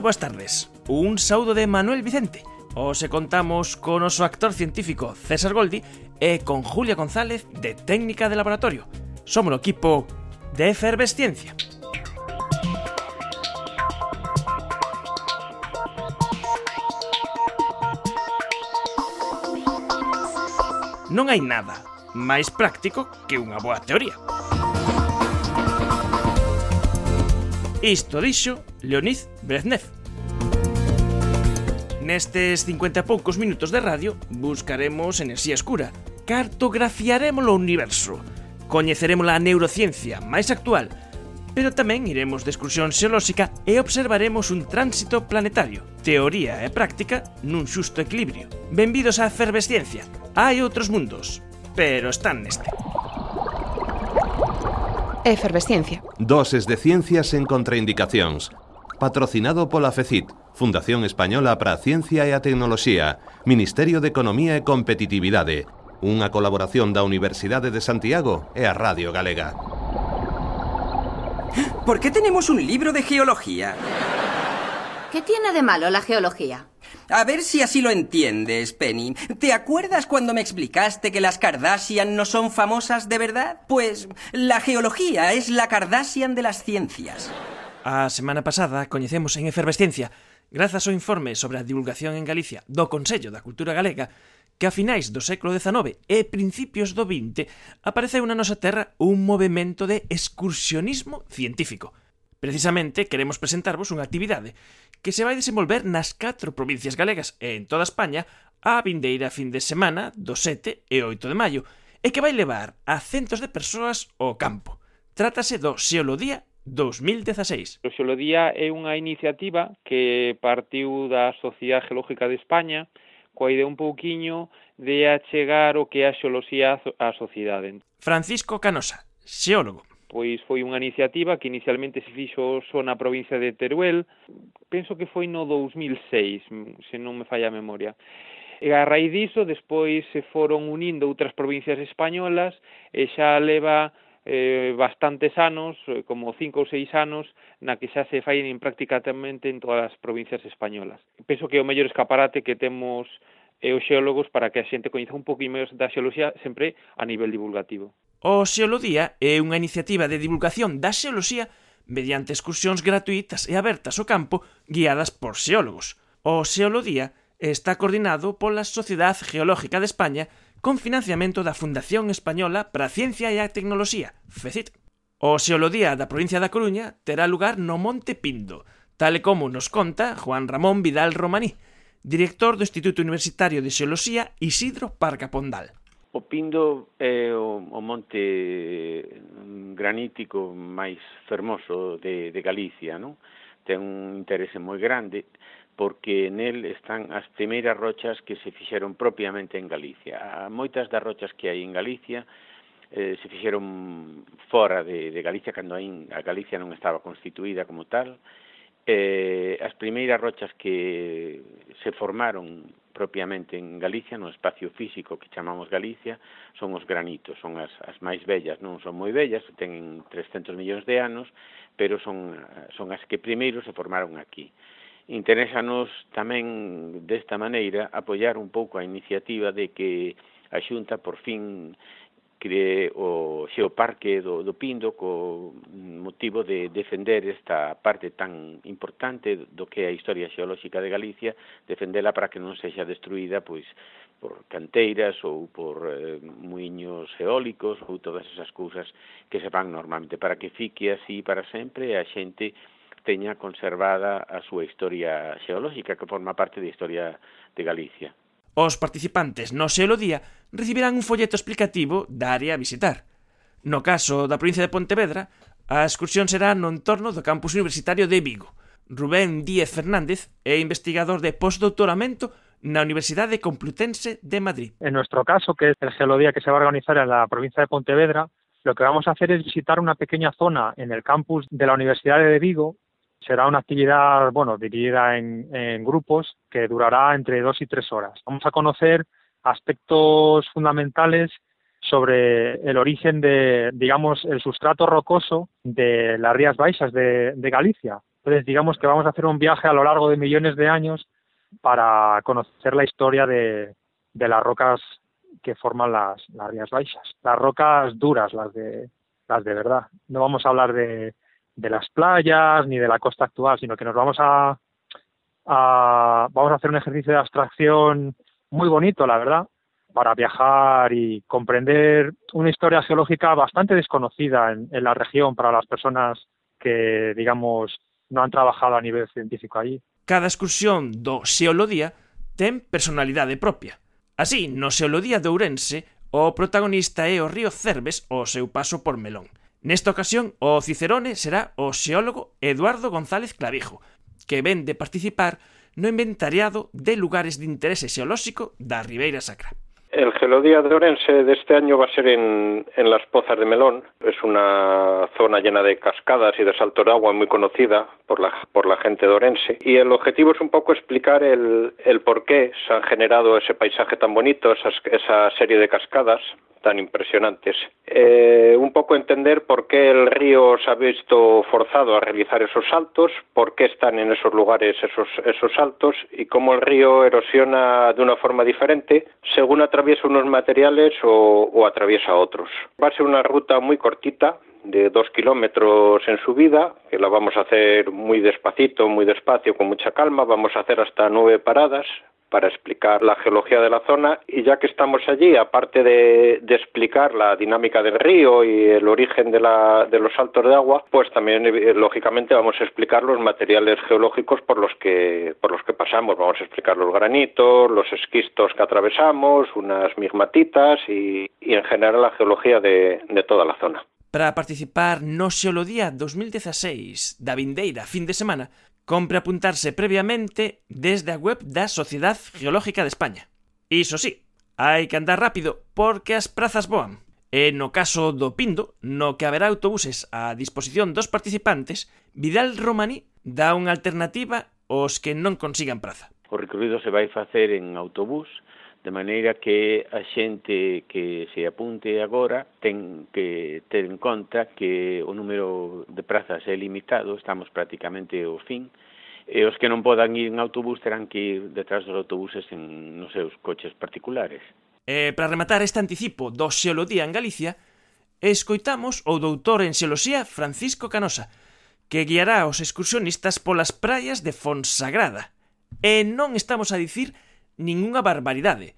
moi boas tardes. Un saúdo de Manuel Vicente. Os contamos con o actor científico César Goldi e con Julia González de Técnica de Laboratorio. Somos o equipo de Efervesciencia. Non hai nada máis práctico que unha boa teoría. Isto dixo Leonid Brezhnev. Nestes 50 e poucos minutos de radio buscaremos enerxía escura, cartografiaremos o universo, coñeceremos a neurociencia máis actual, pero tamén iremos de excursión xeolóxica e observaremos un tránsito planetario, teoría e práctica nun xusto equilibrio. Benvidos á efervesciencia, hai outros mundos, pero están neste. Efervesciencia. Doses de ciencias en contraindicacións Patrocinado pola FECIT, Fundación Española para a Ciencia e a Tecnoloxía, Ministerio de Economía e Competitividade, unha colaboración da Universidade de Santiago e a Radio Galega. ¿Por qué tenemos un libro de geología? ¿Qué tiene de malo la geología? A ver si así lo entiendes, Penny. ¿Te acuerdas cuando me explicaste que las Kardashian no son famosas de verdad? Pues la geología es la Kardashian de las ciencias. A semana pasada coñecemos en efervescencia, grazas ao informe sobre a divulgación en Galicia do Consello da Cultura Galega, que a finais do século XIX e principios do XX apareceu na nosa terra un movimento de excursionismo científico. Precisamente queremos presentarvos unha actividade que se vai desenvolver nas catro provincias galegas e en toda España a vindeira fin de semana do 7 e 8 de maio e que vai levar a centos de persoas ao campo. Trátase do Xeolodía 2016. O Xeología é unha iniciativa que partiu da Sociedade Geológica de España coa idea un pouquiño de achegar o que é a xeoloxía á sociedade. Francisco Canosa, xeólogo pois foi unha iniciativa que inicialmente se fixo só na provincia de Teruel, penso que foi no 2006, se non me falla a memoria. E a raíz diso, despois se foron unindo outras provincias españolas e xa leva eh, bastantes anos, eh, como cinco ou seis anos, na que xa se fai en prácticamente en todas as provincias españolas. Penso que é o mellor escaparate que temos e os xeólogos para que a xente coñeza un pouco máis da xeoloxía sempre a nivel divulgativo. O Xeolodía é unha iniciativa de divulgación da xeoloxía mediante excursións gratuitas e abertas ao campo guiadas por xeólogos. O Xeolodía está coordinado pola Sociedade Geológica de España con financiamento da Fundación Española para a Ciencia e a Tecnoloxía, FECIT. O Xeolodía da provincia da Coruña terá lugar no Monte Pindo, tal e como nos conta Juan Ramón Vidal Romaní, director do Instituto Universitario de Xeoloxía Isidro Parca Pondal. O Pindo é o, o monte mm, granítico máis fermoso de, de Galicia, non? Ten un interese moi grande porque nel están as primeiras rochas que se fixeron propiamente en Galicia. Moitas das rochas que hai en Galicia eh, se fixeron fora de, de Galicia cando aí a Galicia non estaba constituída como tal eh, as primeiras rochas que se formaron propiamente en Galicia, no espacio físico que chamamos Galicia, son os granitos, son as, as máis bellas, non son moi bellas, ten 300 millóns de anos, pero son, son as que primeiro se formaron aquí. Interésanos tamén desta maneira apoiar un pouco a iniciativa de que a Xunta por fin cree o xeoparque do, do Pindo co motivo de defender esta parte tan importante do que é a historia xeolóxica de Galicia, defendela para que non sexa destruída pois por canteiras ou por eh, muiños eólicos ou todas esas cousas que se van normalmente para que fique así para sempre a xente teña conservada a súa historia xeolóxica que forma parte da historia de Galicia. Os participantes no Xeolo Día recibirán un folleto explicativo da área a visitar. No caso da provincia de Pontevedra, a excursión será no entorno do campus universitario de Vigo. Rubén Díez Fernández é investigador de postdoctoramento na Universidade Complutense de Madrid. En nuestro caso, que es el Geolodía que se va a organizar en la provincia de Pontevedra, lo que vamos a hacer es visitar una pequeña zona en el campus de la Universidad de Vigo será una actividad, bueno, dividida en, grupos que durará entre dos y tres horas. Vamos a conocer aspectos fundamentales sobre el origen de, digamos, el sustrato rocoso de las Rías Baixas de, de Galicia. Entonces, digamos que vamos a hacer un viaje a lo largo de millones de años para conocer la historia de, de las rocas que forman las, las Rías Baixas. Las rocas duras, las de, las de verdad. No vamos a hablar de, de las playas ni de la costa actual, sino que nos vamos a, a, vamos a hacer un ejercicio de abstracción muy bonito, la verdad, para viajar y comprender una historia geológica bastante desconocida en, en la región para las personas que, digamos, no han trabajado a nivel científico allí. Cada excursión do Xeolodía ten personalidade propia. Así, no Xeolodía de o protagonista é o río Cerves ao seu paso por Melón. Nesta ocasión, o Cicerone será o xeólogo Eduardo González Clavijo, que ven de participar no inventariado de lugares de interese xeolóxico da Ribeira Sacra. El Gelodía de Orense de este año va a ser en, en las Pozas de Melón. Es una zona llena de cascadas y de salto de agua muy conocida por la, por la gente de Orense. Y el objetivo es un poco explicar el, el por qué se han generado ese paisaje tan bonito, esas, esa serie de cascadas, tan impresionantes. Eh, un poco entender por qué el río se ha visto forzado a realizar esos saltos, por qué están en esos lugares esos, esos saltos y cómo el río erosiona de una forma diferente según atraviesa unos materiales o, o atraviesa otros. Va a ser una ruta muy cortita, de dos kilómetros en subida, que la vamos a hacer muy despacito, muy despacio, con mucha calma. Vamos a hacer hasta nueve paradas para explicar la geología de la zona y ya que estamos allí, aparte de, de explicar la dinámica del río y el origen de, la, de los saltos de agua, pues también eh, lógicamente vamos a explicar los materiales geológicos por los que pasamos. Vamos a explicar los granitos, los esquistos que atravesamos, unas migmatitas y, y en general la geología de, toda la zona. Para participar no Xeolodía 2016 da vindeira fin de semana, Compre apuntarse previamente desde a web da Sociedade Geológica de España. Iso sí, hai que andar rápido porque as prazas voan. E no caso do Pindo, no que haberá autobuses a disposición dos participantes, Vidal Romaní dá unha alternativa aos que non consigan praza. O recorrido se vai facer en autobús de maneira que a xente que se apunte agora ten que ter en conta que o número de prazas é limitado, estamos prácticamente ao fin, e os que non podan ir en autobús terán que ir detrás dos autobuses en, nos seus coches particulares. E para rematar este anticipo do Xeolodía en Galicia, escoitamos o doutor en Xeoloxía Francisco Canosa, que guiará os excursionistas polas praias de Fonsagrada. E non estamos a dicir ningunha barbaridade,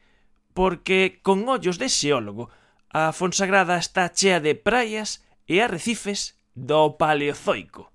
porque con ollos de xeólogo a Fonsagrada está chea de praias e arrecifes do Paleozoico.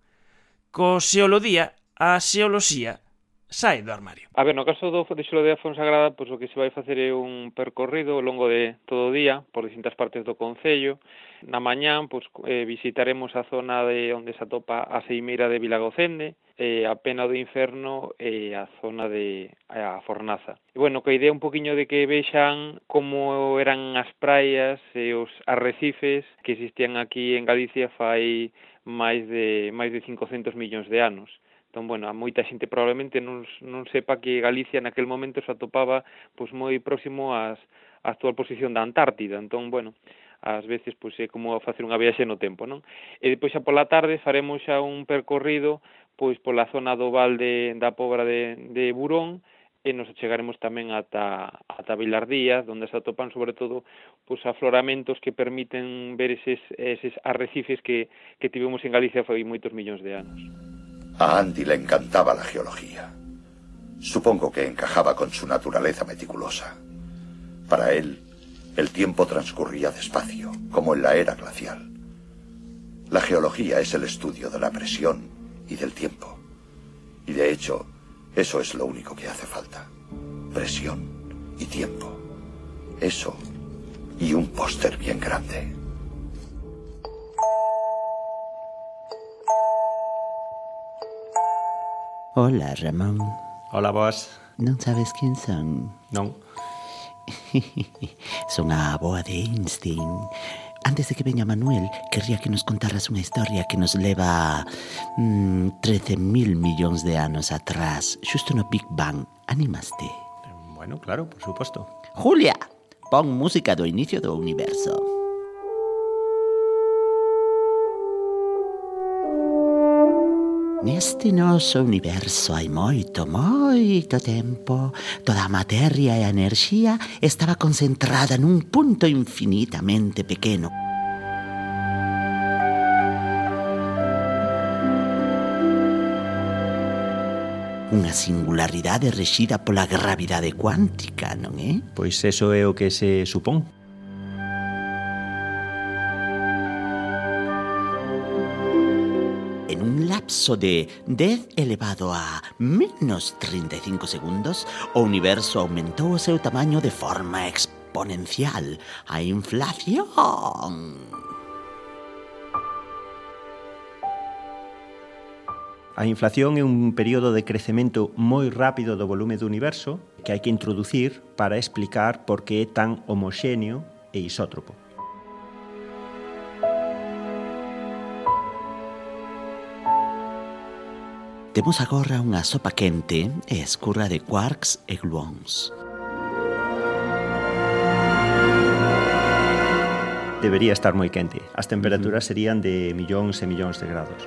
Co xeolodía, a xeoloxía sai do armario. A ver, no caso do de Xolodea Fonsagrada, pois o que se vai facer é un percorrido ao longo de todo o día por distintas partes do Concello. Na mañán, pois, eh, visitaremos a zona de onde se atopa a Seimeira de Vilagocende, eh, a pena do inferno e eh, a zona de eh, a Fornaza. E, bueno, que a idea un poquinho de que vexan como eran as praias e os arrecifes que existían aquí en Galicia fai máis de máis de 500 millóns de anos. Entón, bueno, a moita xente probablemente non, non sepa que Galicia naquel momento se atopaba pois moi próximo ás á actual posición da Antártida. Entón, bueno, ás veces pois é como facer unha viaxe no tempo, non? E depois xa pola tarde faremos xa un percorrido pois pola zona do val de, da Pobra de, de Burón, e nos chegaremos tamén ata, ata Vilardías, onde se atopan sobre todo pois, afloramentos que permiten ver eses, eses arrecifes que, que tivemos en Galicia foi moitos millóns de anos. A Andy le encantaba la geología. Supongo que encajaba con su naturaleza meticulosa. Para él, el tiempo transcurría despacio, como en la era glacial. La geología es el estudio de la presión y del tiempo. Y de hecho, eso es lo único que hace falta. Presión y tiempo. Eso y un póster bien grande. Hola, Ramón. Hola, vos. Non sabes quen son? Non. Son a boa de Einstein. Antes de que veña Manuel, querría que nos contaras unha historia que nos leva mm, 13.000 millóns de anos atrás, xusto no Big Bang. Animaste? Bueno, claro, por suposto. Julia, pon música do inicio do universo. Neste noso universo hai moito, moito tempo, toda materia e a enerxía estaba concentrada nun punto infinitamente pequeno. Unha singularidade rexida pola gravidade cuántica, non é? Pois eso é o que se supón. lapso de 10 elevado a menos 35 segundos, o universo aumentou o seu tamaño de forma exponencial, a inflación. A inflación é un período de crecemento moi rápido do volume do universo que hai que introducir para explicar por que é tan homoxéneo e isótropo. Temos agora unha sopa quente e escurra de quarks e gluons. Debería estar moi quente. As temperaturas serían de millóns e millóns de grados.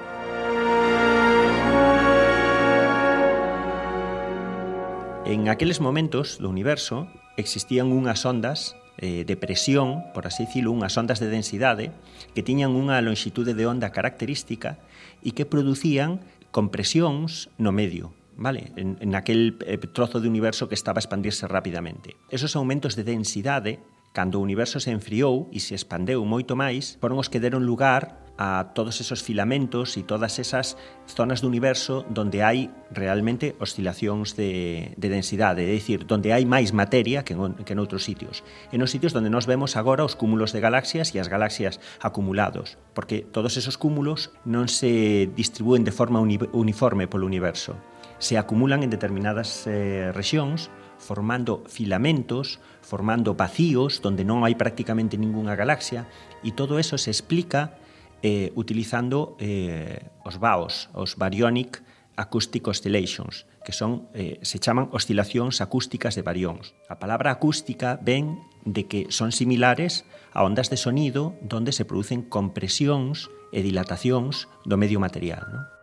En aqueles momentos do universo existían unhas ondas eh, de presión, por así dicilo, unhas ondas de densidade que tiñan unha lonxitude de onda característica e que producían compresións no medio, vale? En, en aquel eh, trozo de universo que estaba a expandirse rapidamente. Esos aumentos de densidade cando o universo se enfriou e se expandeu moito máis, foron os que deron lugar a todos esos filamentos y todas esas zonas do universo donde hai realmente oscilacións de, de densidade, é dicir, donde hai máis materia que en, que en outros sitios. En os sitios donde nos vemos agora os cúmulos de galaxias e as galaxias acumulados, porque todos esos cúmulos non se distribúen de forma uni, uniforme polo universo. Se acumulan en determinadas eh, rexións formando filamentos, formando vacíos donde non hai prácticamente ningunha galaxia, e todo eso se explica eh, utilizando eh, os BAOs, os Baryonic Acoustic Oscillations, que son eh, se chaman oscilacións acústicas de barións. A palabra acústica ven de que son similares a ondas de sonido donde se producen compresións e dilatacións do medio material. Non?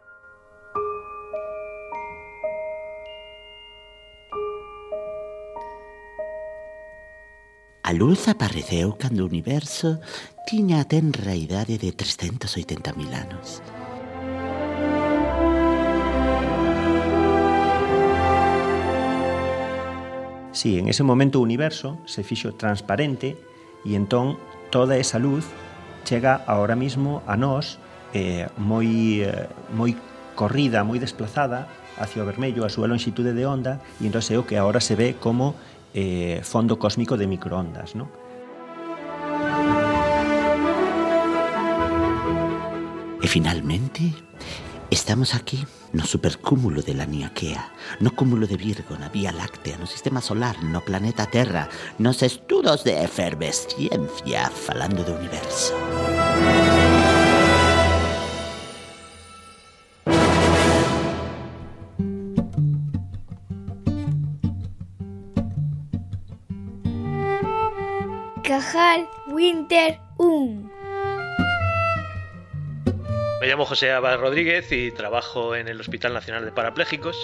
A luz apareceu cando o universo tiña a tenra idade de 380.000 anos. Sí, en ese momento o universo se fixo transparente e entón toda esa luz chega ahora mismo a nós eh, moi, eh, moi corrida, moi desplazada hacia o vermello, a súa longitude de onda, e entón é o que agora se ve como eh, fondo cósmico de microondas, ¿no? E finalmente, estamos aquí no supercúmulo de la Niaquea, no cúmulo de Virgo, na Vía Láctea, no Sistema Solar, no planeta Terra, nos estudos de efervesciencia, falando do universo. Cajal Winter 1 Me llamo José Abad Rodríguez y trabajo en el Hospital Nacional de Parapléjicos.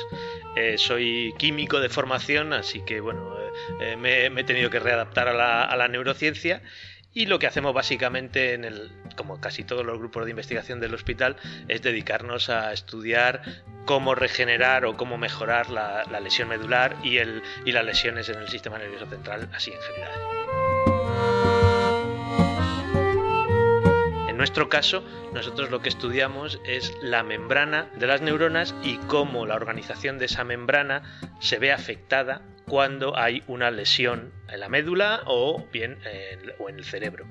Eh, soy químico de formación, así que bueno, eh, me, me, he tenido que readaptar a la, a la, neurociencia. Y lo que hacemos básicamente, en el, como casi todos los grupos de investigación del hospital, es dedicarnos a estudiar cómo regenerar o cómo mejorar la, la lesión medular y, el, y las lesiones en el sistema nervioso central, así en general. Nuestro caso, nosotros lo que estudiamos es la membrana de las neuronas y cómo la organización de esa membrana se ve afectada cuando hay una lesión en la médula o bien en, o en el cerebro,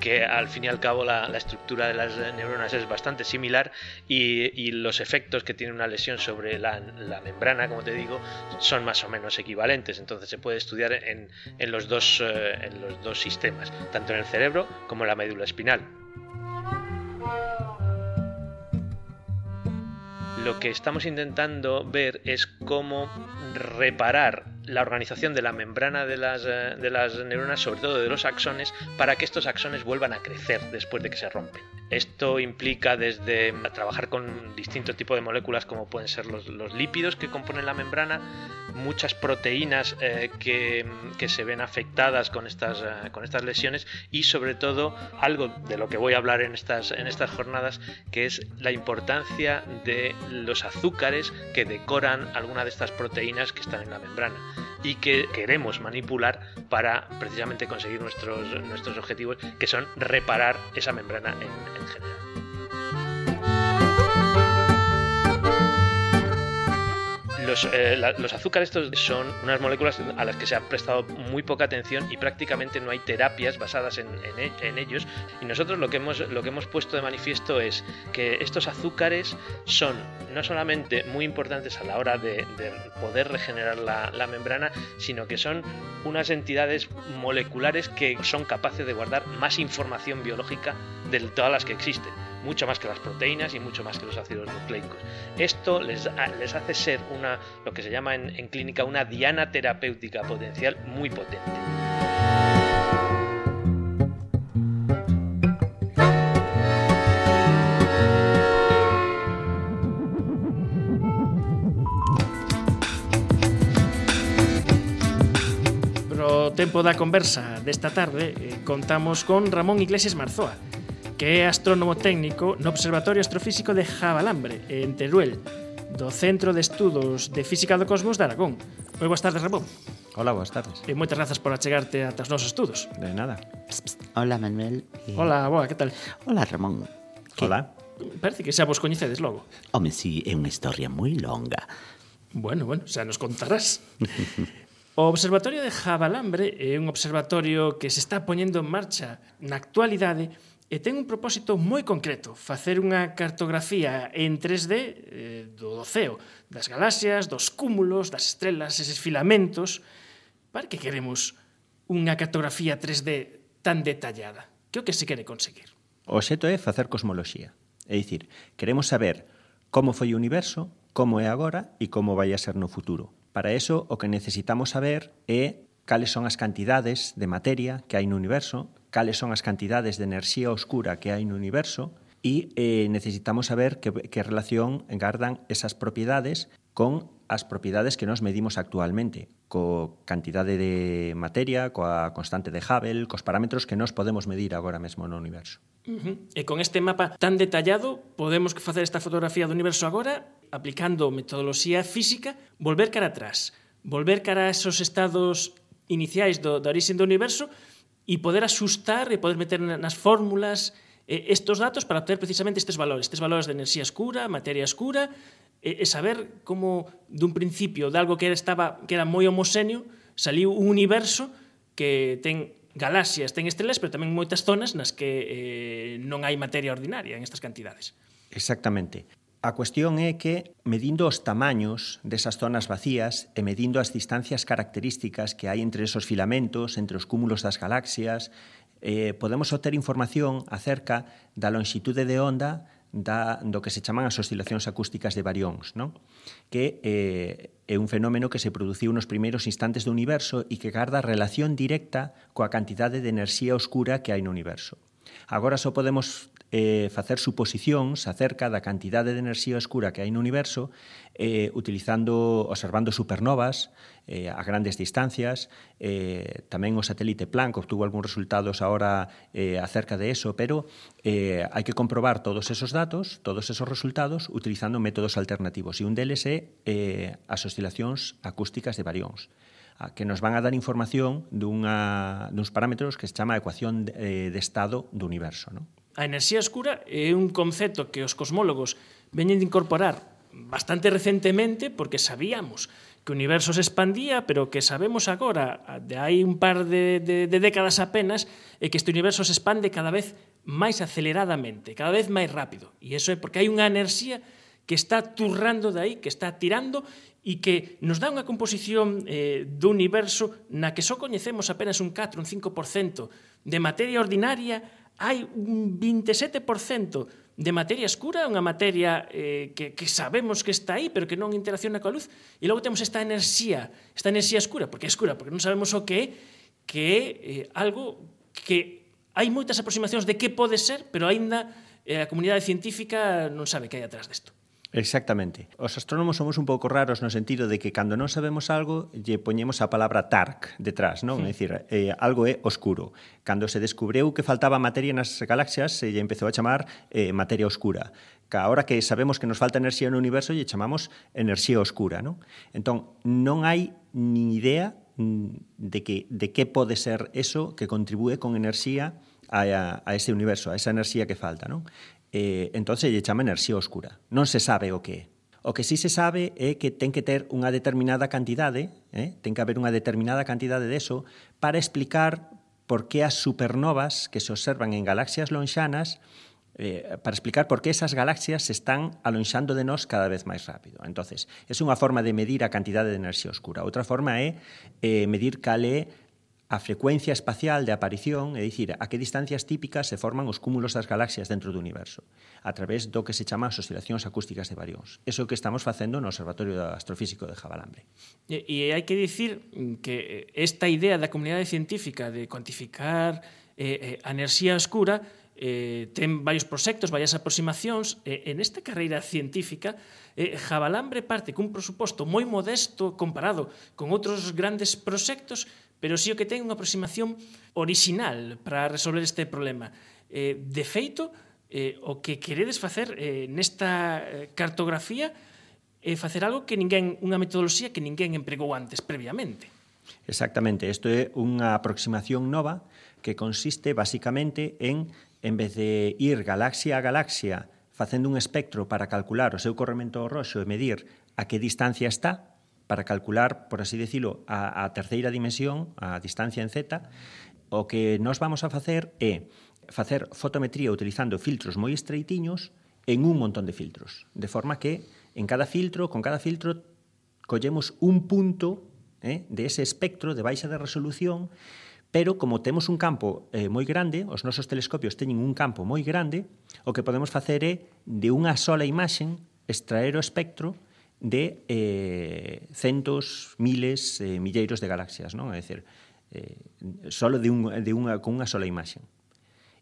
que al fin y al cabo la, estructura de las neuronas es bastante similar y, los efectos que tiene una lesión sobre la, membrana, como te digo, son más o menos equivalentes, entonces se puede estudiar en, en los, dos, eh, en los dos sistemas, tanto en el cerebro como en la médula espinal. Lo que estamos intentando ver es cómo reparar la organización de la membrana de las, eh, de las neuronas, sobre todo de los axones, para que estos axones vuelvan a crecer después de que se rompen. Esto implica desde trabajar con distintos tipos de moléculas como pueden ser los, los lípidos que componen la membrana, muchas proteínas eh, que, que, se ven afectadas con estas, eh, con estas lesiones y sobre todo algo de lo que voy a hablar en estas, en estas jornadas, que es la importancia de los azúcares que decoran alguna de estas proteínas que están en la membrana y que queremos manipular para precisamente conseguir nuestros, nuestros objetivos, que son reparar esa membrana en, en general. Los, eh, la, azúcares estos son unas moléculas a las que se ha prestado muy poca atención y prácticamente no hay terapias basadas en, en, ellos. Y nosotros lo que, hemos, lo que hemos puesto de manifiesto es que estos azúcares son no solamente muy importantes a la hora de, de poder regenerar la, membrana, sino que son unas entidades moleculares que son capaces de guardar más información biológica de todas las que existen mucho más que las proteínas y mucho más que los ácidos nucleicos. Esto les, hace ser una, lo que se llama en, clínica una diana terapéutica potencial muy potente. tempo da conversa desta tarde eh, contamos con Ramón Iglesias Marzoa, que é astrónomo técnico no Observatorio Astrofísico de Jabalambre, en Teruel, do Centro de Estudos de Física do Cosmos de Aragón. Moi boas tardes, Ramón. Hola, boas tardes. E moitas grazas por achegarte ata os nosos estudos. De nada. Psst, psst. Hola, Manuel. E... Hola, boa, que tal? Hola, Ramón. Que... Hola. Parece que xa vos coñecedes logo. Home, si, sí, é unha historia moi longa. Bueno, bueno, xa nos contarás. O Observatorio de Jabalambre é un observatorio que se está poñendo en marcha na actualidade e ten un propósito moi concreto, facer unha cartografía en 3D eh, do doceo, das galaxias, dos cúmulos, das estrelas, eses filamentos. Para que queremos unha cartografía 3D tan detallada? Que o que se quere conseguir? O xeto é facer cosmoloxía. É dicir, queremos saber como foi o universo, como é agora e como vai a ser no futuro. Para eso, o que necesitamos saber é cales son as cantidades de materia que hai no universo, cales son as cantidades de enerxía oscura que hai no universo e eh, necesitamos saber que, que relación engardan esas propiedades con as propiedades que nos medimos actualmente, co cantidade de materia, coa constante de Hubble, cos parámetros que nos podemos medir agora mesmo no universo. Uh -huh. E con este mapa tan detallado, podemos facer esta fotografía do universo agora aplicando metodoloxía física, volver cara atrás, volver cara a esos estados iniciais do, da orixe do universo e poder axustar e poder meter nas fórmulas eh, estos datos para obter precisamente estes valores, estes valores de enerxía escura, materia escura, e, eh, e saber como dun principio de algo que era, estaba, que era moi homoxéneo saliu un universo que ten galaxias, ten estrelas, pero tamén moitas zonas nas que eh, non hai materia ordinaria en estas cantidades. Exactamente. A cuestión é que, medindo os tamaños desas zonas vacías e medindo as distancias características que hai entre esos filamentos, entre os cúmulos das galaxias, eh, podemos obter información acerca da longitude de onda da, do que se chaman as oscilacións acústicas de barións, non? que eh, é un fenómeno que se produciu nos primeiros instantes do universo e que garda relación directa coa cantidade de enerxía oscura que hai no universo. Agora só podemos eh, facer suposicións acerca da cantidade de enerxía escura que hai no universo eh, utilizando observando supernovas eh, a grandes distancias eh, tamén o satélite Planck obtuvo algúns resultados ahora eh, acerca de eso pero eh, hai que comprobar todos esos datos todos esos resultados utilizando métodos alternativos e un deles é eh, as oscilacións acústicas de barións que nos van a dar información dunha, duns parámetros que se chama ecuación de, eh, de estado do universo. Non? A enerxía escura é un concepto que os cosmólogos veñen de incorporar bastante recentemente porque sabíamos que o universo se expandía, pero que sabemos agora, de hai un par de, de, de décadas apenas, é que este universo se expande cada vez máis aceleradamente, cada vez máis rápido. E iso é porque hai unha enerxía que está turrando de aí, que está tirando e que nos dá unha composición eh, do universo na que só coñecemos apenas un 4, un 5% de materia ordinaria hai un 27% de materia escura, unha materia eh, que, que sabemos que está aí, pero que non interacciona coa luz, e logo temos esta enerxía, esta enerxía escura, porque é escura, porque non sabemos o que é, que é eh, algo que hai moitas aproximacións de que pode ser, pero aínda eh, a comunidade científica non sabe que hai atrás desto. Exactamente. Os astrónomos somos un pouco raros no sentido de que cando non sabemos algo lle poñemos a palabra dark detrás, non? Sí. É dicir, eh, algo é oscuro. Cando se descubreu que faltaba materia nas galaxias, se lle empezou a chamar eh, materia oscura. Ca ahora que sabemos que nos falta enerxía no universo, lle chamamos enerxía oscura, non? Entón, non hai ni idea mm, de que, de que pode ser eso que contribúe con enerxía a, a ese universo, a esa enerxía que falta, non? eh, entonces lle chama enerxía oscura. Non se sabe o que é. O que sí se sabe é que ten que ter unha determinada cantidade, eh? ten que haber unha determinada cantidade deso para explicar por que as supernovas que se observan en galaxias lonxanas eh, para explicar por que esas galaxias se están alonxando de nós cada vez máis rápido. Entonces, é unha forma de medir a cantidade de enerxía oscura. Outra forma é eh, medir cal é a frecuencia espacial de aparición, é dicir, a que distancias típicas se forman os cúmulos das galaxias dentro do universo, a través do que se chama as oscilacións acústicas de barións. Eso que estamos facendo no Observatorio Astrofísico de Jabalambre. E, e hai que dicir que esta idea da comunidade científica de cuantificar eh, a enerxía oscura eh, ten varios proxectos, varias aproximacións eh, en esta carreira científica eh, Jabalambre parte cun presuposto moi modesto comparado con outros grandes proxectos pero sí o que ten unha aproximación orixinal para resolver este problema. Eh, de feito, eh, o que queredes facer eh, nesta eh, cartografía é eh, facer algo que ninguén, unha metodoloxía que ninguén empregou antes previamente. Exactamente, isto é unha aproximación nova que consiste basicamente en en vez de ir galaxia a galaxia facendo un espectro para calcular o seu corremento roxo e medir a que distancia está, para calcular, por así decirlo, a, a terceira dimensión, a distancia en z, o que nos vamos a facer é facer fotometría utilizando filtros moi estreitiños en un montón de filtros, de forma que en cada filtro, con cada filtro collemos un punto eh, de ese espectro de baixa de resolución pero como temos un campo eh, moi grande, os nosos telescopios teñen un campo moi grande, o que podemos facer é de unha sola imaxe extraer o espectro de eh, centos, miles, eh, milleiros de galaxias, non? É dicir, eh, solo de, un, de unha, con unha sola imaxen.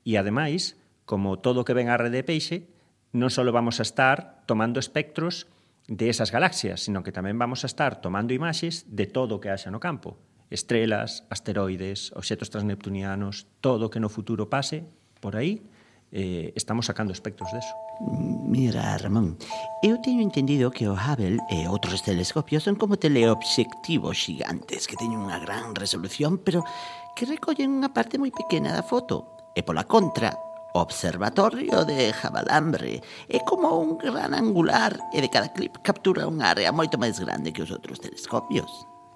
E ademais, como todo o que ven a rede de peixe, non só vamos a estar tomando espectros de esas galaxias, sino que tamén vamos a estar tomando imaxes de todo o que haxa no campo. Estrelas, asteroides, obxetos transneptunianos, todo o que no futuro pase por aí, eh, estamos sacando espectros deso. Mira, Ramón, eu teño entendido que o Hubble e outros telescopios son como teleobxectivos xigantes que teñen unha gran resolución, pero que recollen unha parte moi pequena da foto. E pola contra, o observatorio de Jabalambre é como un gran angular e de cada clip captura unha área moito máis grande que os outros telescopios,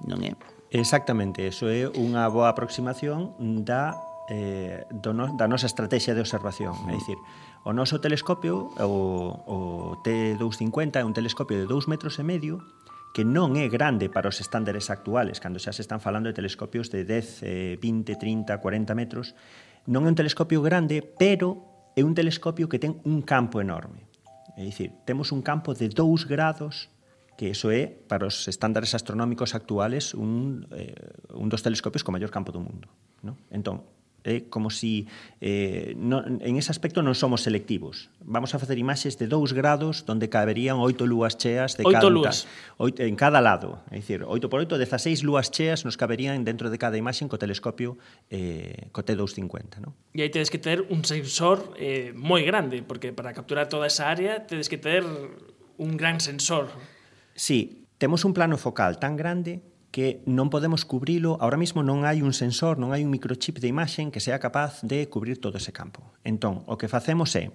non é? Exactamente, eso é unha boa aproximación da, eh, do no, da nosa estrategia de observación, é dicir, O noso telescopio, o, o T250, é un telescopio de 2 metros e medio que non é grande para os estándares actuales, cando xa se están falando de telescopios de 10, eh, 20, 30, 40 metros, non é un telescopio grande, pero é un telescopio que ten un campo enorme. É dicir, temos un campo de 2 grados que eso é, para os estándares astronómicos actuales, un, eh, un dos telescopios co maior campo do mundo. No? Entón, É como si eh, non, en ese aspecto non somos selectivos. Vamos a facer imaxes de 2 grados onde caberían oito lúas cheas de oito cada lúas. Oito, en cada lado. É dicir, 8 por 8, 16 lúas cheas nos caberían dentro de cada imaxe co telescopio eh, co T250. No? E aí tedes que ter un sensor eh, moi grande, porque para capturar toda esa área tedes que ter un gran sensor. Sí, temos un plano focal tan grande que non podemos cubrilo, ahora mismo non hai un sensor, non hai un microchip de imaxen que sea capaz de cubrir todo ese campo. Entón, o que facemos é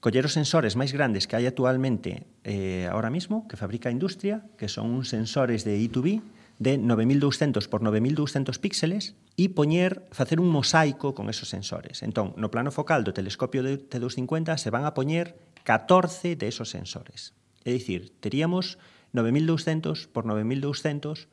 coller os sensores máis grandes que hai actualmente eh, ahora mismo, que fabrica a industria, que son uns sensores de I2B, de 9200 por 9200 píxeles e poñer facer un mosaico con esos sensores. Entón, no plano focal do telescopio de T250 se van a poñer 14 de esos sensores. É dicir, teríamos 9200 por 9200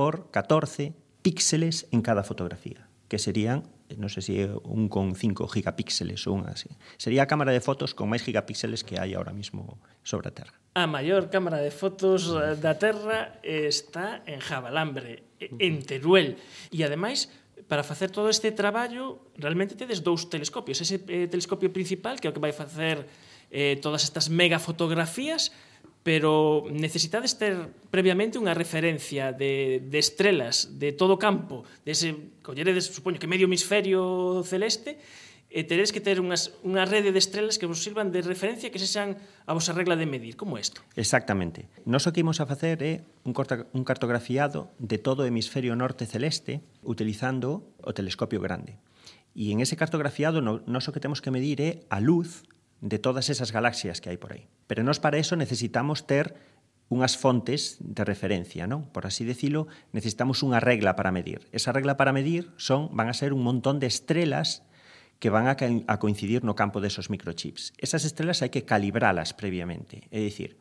por 14 píxeles en cada fotografía, que serían non sei se un con 5 gigapíxeles ou unha así. Sería a cámara de fotos con máis gigapíxeles que hai ahora mismo sobre a Terra. A maior cámara de fotos eh, da Terra está en Jabalambre, en Teruel. E ademais, para facer todo este traballo, realmente tedes dous telescopios. Ese eh, telescopio principal, que é o que vai facer eh, todas estas megafotografías, fotografías pero necesitades ter previamente unha referencia de, de estrelas de todo o campo, dese, colleredes, supoño que medio hemisferio celeste, e teredes que ter unhas, unha rede de estrelas que vos sirvan de referencia que se sean a vosa regla de medir, como isto? Exactamente. Nos o que imos a facer é un, corta, un cartografiado de todo o hemisferio norte celeste utilizando o telescopio grande. E en ese cartografiado no, nos o que temos que medir é a luz de todas esas galaxias que hai por aí. Pero nós para eso necesitamos ter unhas fontes de referencia, non? Por así decilo, necesitamos unha regla para medir. Esa regla para medir son van a ser un montón de estrelas que van a, a coincidir no campo desos microchips. Esas estrelas hai que calibralas previamente, é dicir,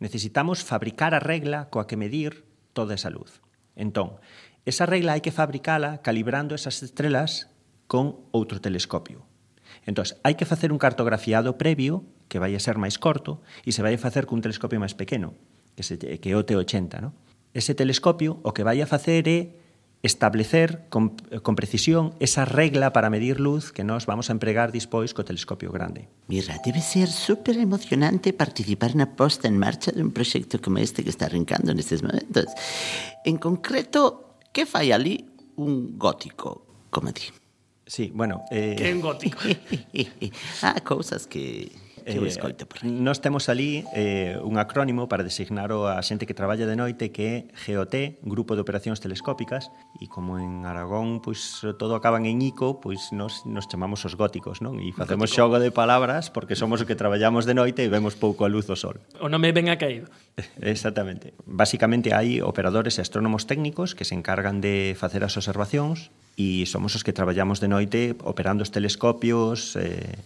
necesitamos fabricar a regla coa que medir toda esa luz. Entón, esa regla hai que fabricala calibrando esas estrelas con outro telescopio. Entón, hai que facer un cartografiado previo que vai a ser máis corto e se vai a facer cun telescopio máis pequeno, que, se, que é o T80. No? Ese telescopio o que vai a facer é establecer con, con precisión esa regla para medir luz que nós vamos a empregar dispois co telescopio grande. Mira, debe ser super emocionante participar na posta en marcha dun proxecto como este que está arrancando nestes momentos. En concreto, que fai ali un gótico, como di? Sí, bueno... Eh... Que un gótico. ah, cousas que que eh, o por aí. Nós temos ali eh, un acrónimo para designar a xente que traballa de noite que é GOT, Grupo de Operacións Telescópicas, e como en Aragón pois todo acaban en ICO, pois nos, nos chamamos os góticos, non? E facemos xogo de palabras porque somos o que traballamos de noite e vemos pouco a luz do sol. O nome ben a caído. Exactamente. Básicamente hai operadores e astrónomos técnicos que se encargan de facer as observacións e somos os que traballamos de noite operando os telescopios, eh,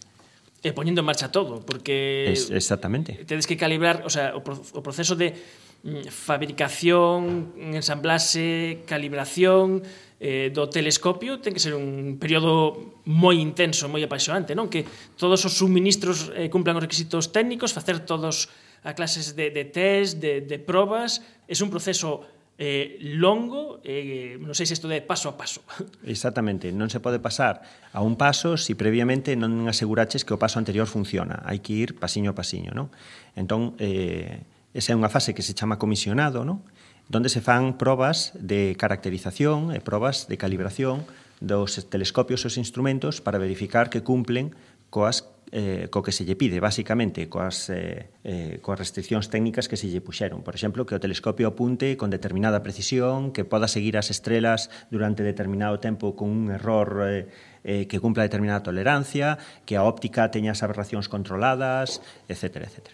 Eh, e poñendo en marcha todo, porque es, exactamente. Tedes que calibrar, o sea, o, pro, o proceso de mm, fabricación, ensamblase, calibración eh, do telescopio ten que ser un período moi intenso, moi apaixonante, non? Que todos os suministros eh, cumplan os requisitos técnicos, facer todos a clases de, de test, de, de probas, é un proceso eh, longo, eh, non sei se isto de paso a paso. Exactamente, non se pode pasar a un paso se si previamente non aseguraches que o paso anterior funciona. Hai que ir pasiño a pasiño, non? Entón, eh, esa é unha fase que se chama comisionado, non? Donde se fan probas de caracterización e probas de calibración dos telescopios e os instrumentos para verificar que cumplen coas eh, co que se lle pide, basicamente, coas, eh, eh, coas restriccións técnicas que se lle puxeron. Por exemplo, que o telescopio apunte con determinada precisión, que poda seguir as estrelas durante determinado tempo con un error eh, eh, que cumpla determinada tolerancia, que a óptica teña as aberracións controladas, etc. etc.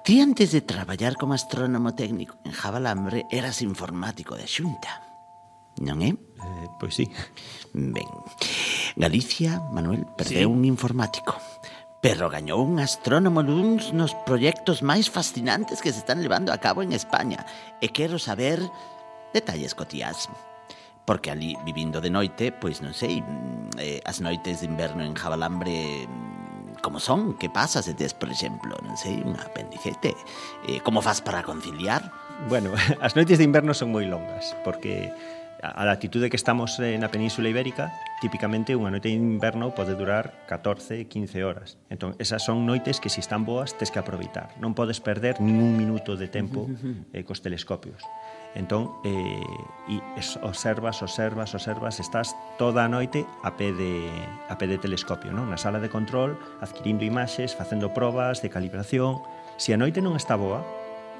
Ti antes de traballar como astrónomo técnico en Jabalambre eras informático de Xunta. Non é? Eh, pois sí. Ben. Galicia, Manuel, perdeu sí. un informático pero gañou un astrónomo nuns nos proxectos máis fascinantes que se están levando a cabo en España e quero saber detalles cotías. Porque ali, vivindo de noite, pois non sei, mm, eh, as noites de inverno en Jabalambre mm, como son, que pasa se tes, por exemplo, non sei, unha apendicete, eh, como faz para conciliar? Bueno, as noites de inverno son moi longas, porque A latitude que estamos eh, na Península Ibérica, típicamente unha noite de inverno pode durar 14, 15 horas. Entón, esas son noites que se si están boas tes que aproveitar. Non podes perder ningún minuto de tempo eh, cos telescopios. Entón, eh, e observas, observas, observas, estás toda a noite a pé de, a pé de telescopio, non? na sala de control, adquirindo imaxes, facendo probas de calibración. Se a noite non está boa,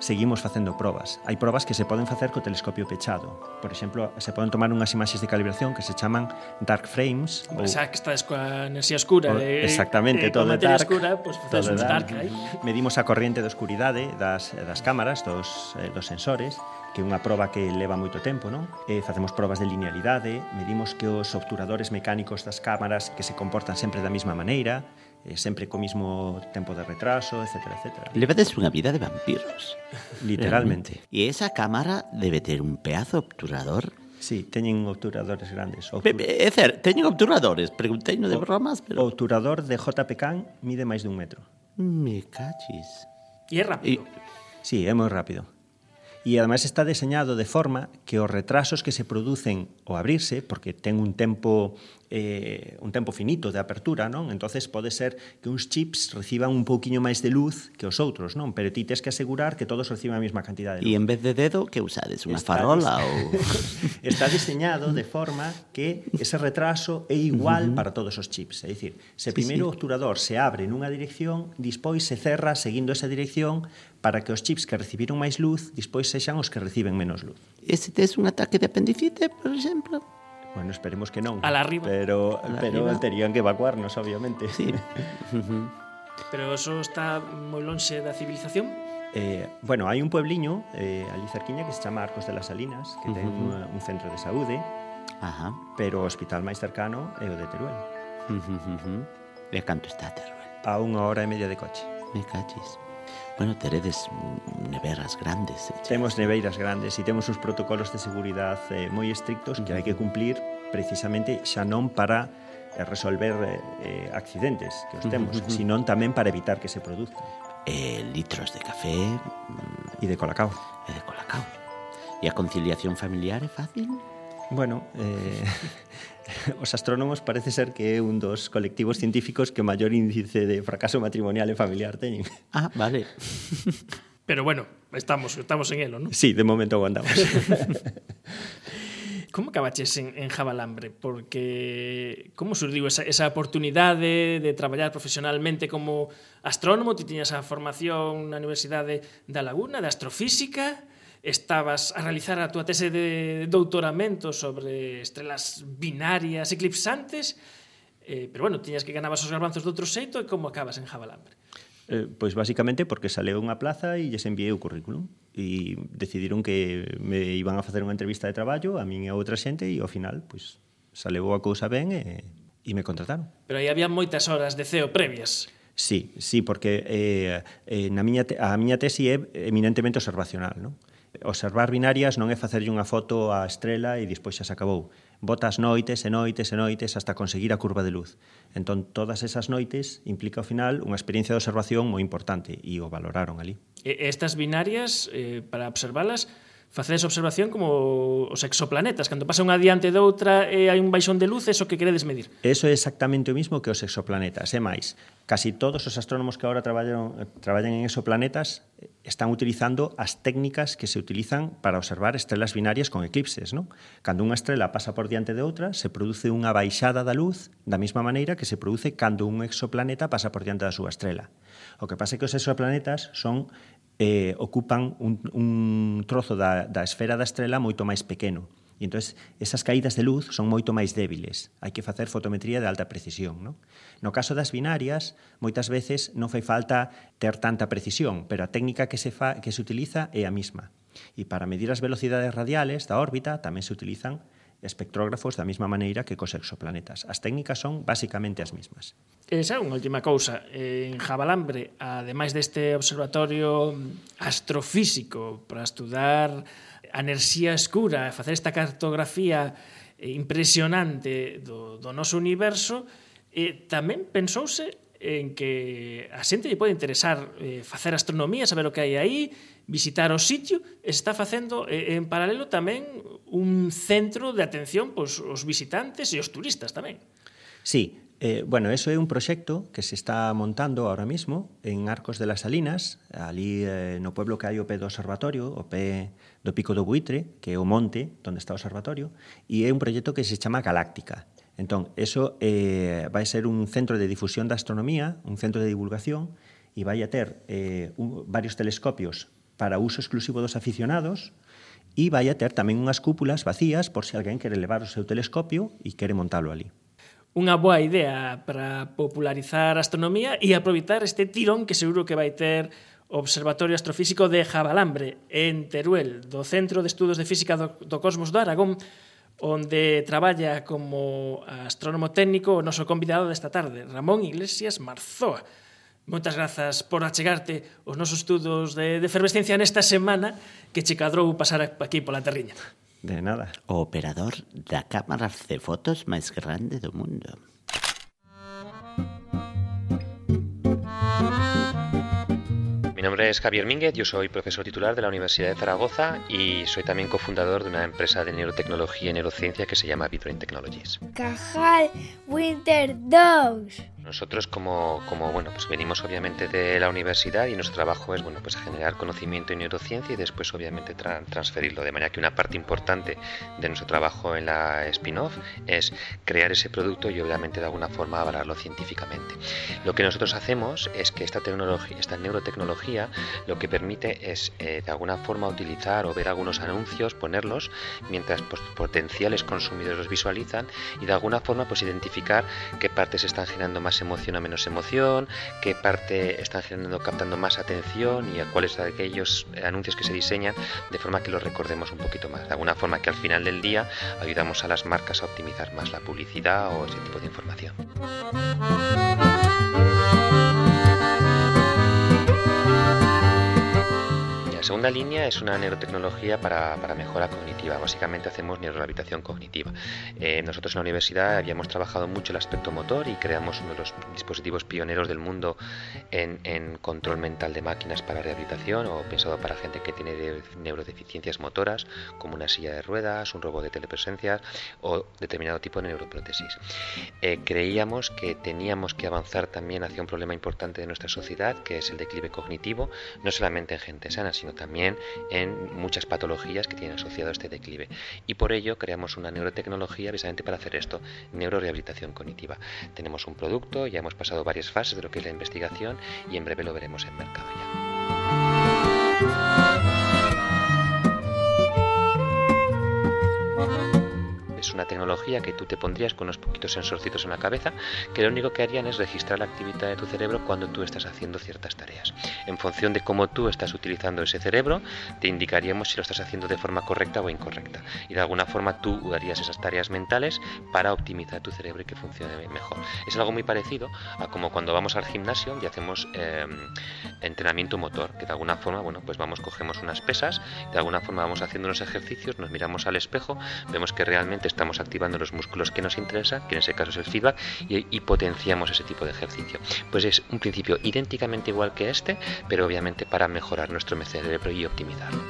seguimos facendo probas. Hai probas que se poden facer co telescopio pechado. Por exemplo, se poden tomar unhas imaxes de calibración que se chaman dark frames. Ou... Xa que estás coa enerxía escura. Eh, eh, de... Exactamente, pois de, todo é dark. escura, pois pues, faces dark. dark aí. Medimos a corriente de oscuridade das, das cámaras, dos, eh, dos sensores, que é unha proba que leva moito tempo, non? Eh, facemos probas de linealidade, medimos que os obturadores mecánicos das cámaras que se comportan sempre da mesma maneira, eh, sempre co mismo tempo de retraso, etc, etc. Levades unha vida de vampiros. Literalmente. E esa cámara debe ter un pedazo obturador Sí, teñen obturadores grandes. Obtur... É cer, teñen obturadores, preguntei no de bromas, pero... O obturador de JPK mide máis dun metro. Me cachis. E é rápido. E... Sí, é moi rápido. E ademais está deseñado de forma que os retrasos que se producen ao abrirse, porque ten un tempo eh, un tempo finito de apertura, non? entonces pode ser que uns chips reciban un pouquiño máis de luz que os outros, non? Pero ti tes que asegurar que todos reciban a mesma cantidade de luz. E en vez de dedo, que usades? Unha está farola ou...? está diseñado de forma que ese retraso é igual uh -huh. para todos os chips. É dicir, se sí, primeiro sí. o obturador se abre nunha dirección, dispois se cerra seguindo esa dirección para que os chips que recibiron máis luz dispois sexan os que reciben menos luz. E se tes un ataque de apendicite, por exemplo, Bueno, esperemos que non. A la arriba. Pero, a la pero arriba. terían que evacuarnos, obviamente. Sí. pero eso está moi lonxe da civilización? Eh, bueno, hai un puebliño eh, ali cerquiña que se chama Arcos de las Salinas que ten uh -huh. un centro de saúde Ajá. pero o hospital máis cercano é o de Teruel uh -huh. E canto está Teruel? A unha hora e media de coche Me cachis Bueno, teredes neveras grandes. Temos neveiras grandes e temos uns protocolos de seguridade eh, moi estrictos que hai que cumplir precisamente xa non para eh, resolver eh, eh, accidentes que os temos, uh -huh. senón tamén para evitar que se produzcan. Eh, litros de café... Mm, e de colacao. E de colacao. E a conciliación familiar é fácil? Bueno, eh, os astrónomos parece ser que é un dos colectivos científicos que maior índice de fracaso matrimonial e familiar teñen. Ah, vale. Pero bueno, estamos, estamos en elo, non? Sí, de momento aguantamos. Como acabaches en, en Jabalambre? Porque como surdiu esa, esa oportunidade de traballar profesionalmente como astrónomo? Ti tiñas a formación na Universidade da Laguna, de astrofísica, estabas a realizar a túa tese de doutoramento sobre estrelas binarias eclipsantes, eh, pero bueno, tiñas que ganabas os garbanzos doutro xeito e como acabas en Jabalambre? Eh, pois basicamente porque saleu unha plaza e lles enviei o currículum e decidiron que me iban a facer unha entrevista de traballo a min e a outra xente e ao final pois saleu a cousa ben e, e me contrataron. Pero aí había moitas horas de CEO previas. Sí, sí, porque eh, eh, na miña te, a miña tesi é eminentemente observacional, non? Observar binarias non é facerlle unha foto á estrela e despois xa se acabou. Botas noites e noites e noites hasta conseguir a curva de luz. Entón, todas esas noites implica ao final unha experiencia de observación moi importante e o valoraron ali. Estas binarias, eh, para observalas, facedes observación como os exoplanetas, cando pasa unha diante de outra e hai un baixón de luz, eso que queredes medir. Eso é exactamente o mismo que os exoplanetas, é máis. Casi todos os astrónomos que agora traballan, traballan en exoplanetas están utilizando as técnicas que se utilizan para observar estrelas binarias con eclipses. Non? Cando unha estrela pasa por diante de outra, se produce unha baixada da luz da mesma maneira que se produce cando un exoplaneta pasa por diante da súa estrela. O que pasa é que os exoplanetas son eh, ocupan un, un trozo da, da esfera da estrela moito máis pequeno. E entón, esas caídas de luz son moito máis débiles. Hai que facer fotometría de alta precisión. Non? No caso das binarias, moitas veces non fai falta ter tanta precisión, pero a técnica que se, fa, que se utiliza é a mesma. E para medir as velocidades radiales da órbita tamén se utilizan espectrógrafos da mesma maneira que cos exoplanetas. As técnicas son basicamente as mesmas. Esa é unha última cousa. En Jabalambre, ademais deste observatorio astrofísico para estudar a enerxía escura e facer esta cartografía impresionante do, do noso universo, eh, tamén pensouse en que a xente lle pode interesar eh, facer astronomía, saber o que hai aí, visitar o sitio, está facendo eh, en paralelo tamén un centro de atención pois, os visitantes e os turistas tamén. Sí, Eh, bueno, eso é un proxecto que se está montando ahora mismo en Arcos de las Salinas, ali eh, no pueblo que hai o pé do observatorio, o pé do Pico do Buitre, que é o monte onde está o observatorio, e é un proxecto que se chama Galáctica. Entón, eso eh, vai ser un centro de difusión da astronomía, un centro de divulgación, e vai a ter eh, un, varios telescopios para uso exclusivo dos aficionados e vai a ter tamén unhas cúpulas vacías por se alguén quere levar o seu telescopio e quere montalo ali. Unha boa idea para popularizar a astronomía e aproveitar este tirón que seguro que vai ter o Observatorio Astrofísico de Jabalambre, en Teruel, do Centro de Estudos de Física do, do Cosmos do Aragón, onde traballa como astrónomo técnico o noso convidado desta tarde, Ramón Iglesias Marzoa. Moitas grazas por achegarte os nosos estudos de, de efervescencia nesta semana que che cadrou pasar aquí pola terriña. De nada. O operador da cámara de fotos máis grande do mundo. Mi nombre es Javier Mínguez, yo soy profesor titular de la Universidad de Zaragoza y soy también cofundador de una empresa de neurotecnología y neurociencia que se llama Vitrain Technologies. Cajal Winter Dogs. Nosotros como, como, bueno, pues venimos obviamente de la universidad y nuestro trabajo es bueno, pues generar conocimiento en neurociencia y después obviamente tra transferirlo. De manera que una parte importante de nuestro trabajo en la spin-off es crear ese producto y obviamente de alguna forma avalarlo científicamente. Lo que nosotros hacemos es que esta tecnología, esta neurotecnología lo que permite es eh, de alguna forma utilizar o ver algunos anuncios, ponerlos, mientras pues, potenciales consumidores los visualizan y de alguna forma pues identificar qué partes están generando más emoción o menos emoción, qué parte están generando, captando más atención y a cuáles de aquellos anuncios que se diseñan, de forma que los recordemos un poquito más. De alguna forma que al final del día ayudamos a las marcas a optimizar más la publicidad o ese tipo de información. Segunda línea es una neurotecnología para, mejora cognitiva. Básicamente hacemos neurorehabilitación cognitiva. Eh, nosotros en la universidad habíamos trabajado mucho el aspecto motor y creamos uno de los dispositivos pioneros del mundo en, control mental de máquinas para rehabilitación o pensado para gente que tiene de, neurodeficiencias motoras, como una silla de ruedas, un robot de telepresencia o determinado tipo de neuroprótesis. Eh, creíamos que teníamos que avanzar también hacia un problema importante de nuestra sociedad, que es el declive cognitivo, no solamente en gente sana, sino también en muchas patologías que tienen asociado este declive. Y por ello creamos una neurotecnología precisamente para hacer esto, neurorehabilitación cognitiva. Tenemos un producto, ya hemos pasado varias fases de lo que es la investigación y en breve lo veremos en mercado ya. Es una tecnología que tú te pondrías con unos poquitos sensorcitos en la cabeza que lo único que harían es registrar la actividad de tu cerebro cuando tú estás haciendo ciertas tareas. En función de cómo tú estás utilizando ese cerebro, te indicaríamos si lo estás haciendo de forma correcta o incorrecta. Y de alguna forma tú harías esas tareas mentales para optimizar tu cerebro y que funcione mejor. Es algo muy parecido a como cuando vamos al gimnasio y hacemos eh, entrenamiento motor, que de alguna forma, bueno, pues vamos, cogemos unas pesas, de alguna forma vamos haciendo unos ejercicios, nos miramos al espejo, vemos que realmente estamos activando los músculos que nos interesan, que en ese caso es el feedback, y, potenciamos ese tipo de ejercicio. Pues es un principio idénticamente igual que este, pero obviamente para mejorar nuestro cerebro y optimizarlo.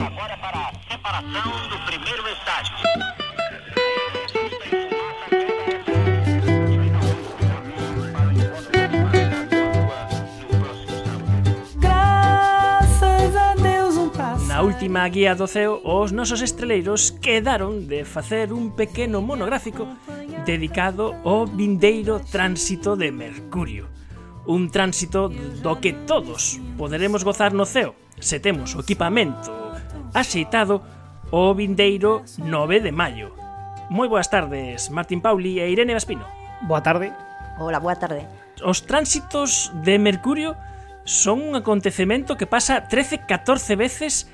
Agora para a separação do primeiro estágio. Na última guía do CEO, os nosos estreleiros quedaron de facer un pequeno monográfico dedicado ao vindeiro tránsito de Mercurio. Un tránsito do que todos poderemos gozar no CEO, se temos o equipamento axeitado o vindeiro 9 de maio. Moi boas tardes, Martín Pauli e Irene Vaspino. Boa tarde. Hola, boa tarde. Os tránsitos de Mercurio son un acontecemento que pasa 13-14 veces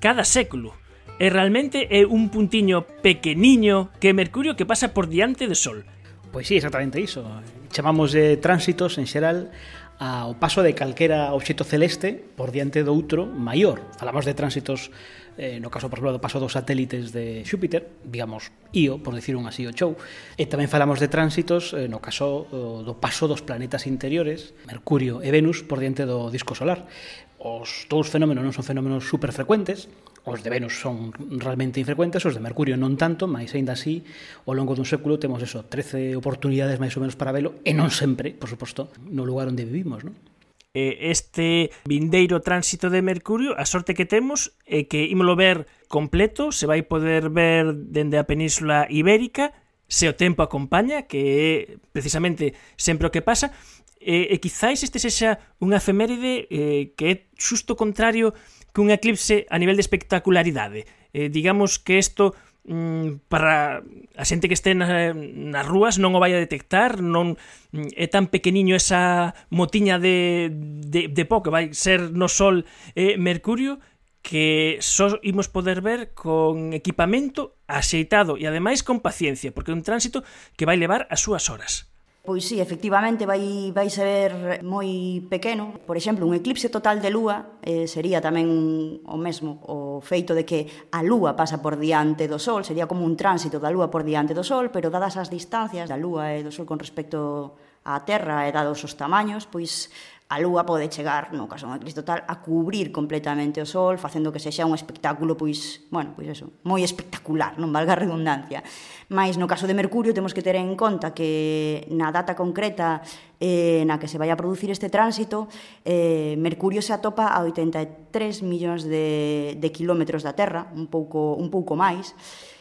cada século. E realmente é un puntiño pequeniño que é Mercurio que pasa por diante do Sol. Pois sí, exactamente iso. Chamamos de tránsitos en xeral ao paso de calquera obxecto celeste por diante do outro maior. Falamos de tránsitos, eh, no caso, por exemplo, do paso dos satélites de Xúpiter, digamos, Io, por decir un así o chou, e tamén falamos de tránsitos, eh, no caso, do paso dos planetas interiores, Mercurio e Venus, por diante do disco solar. Os dous fenómenos non son fenómenos superfrecuentes, os de Venus son realmente infrecuentes, os de Mercurio non tanto, mas aínda así, ao longo dun século temos eso, 13 oportunidades máis ou menos para velo, e non sempre, por suposto, no lugar onde vivimos, non? este vindeiro tránsito de Mercurio, a sorte que temos é que ímolo ver completo, se vai poder ver dende a península ibérica, se o tempo acompaña, que é precisamente sempre o que pasa, E, e quizáis este sexa unha efeméride eh, que é xusto contrario que un eclipse a nivel de espectacularidade. Eh, digamos que isto mm, para a xente que este na, nas rúas non o vai a detectar, non mm, é tan pequeniño esa motiña de, de, de pó que vai ser no Sol eh, Mercurio, que só imos poder ver con equipamento axeitado e ademais con paciencia, porque é un tránsito que vai levar as súas horas. Pois sí, efectivamente vai, vai ser moi pequeno. Por exemplo, un eclipse total de lúa eh, sería tamén o mesmo o feito de que a lúa pasa por diante do sol, sería como un tránsito da lúa por diante do sol, pero dadas as distancias da lúa e do sol con respecto A Terra e dados os tamaños, pois a Lúa pode chegar, no caso de Cristo tal, a cubrir completamente o Sol, facendo que sexa un espectáculo, pois, bueno, pois eso, moi espectacular, non valga a redundancia. Mas no caso de Mercurio temos que ter en conta que na data concreta eh, na que se vai a producir este tránsito, eh, Mercurio se atopa a 83 millóns de, de kilómetros da Terra, un pouco, un pouco máis,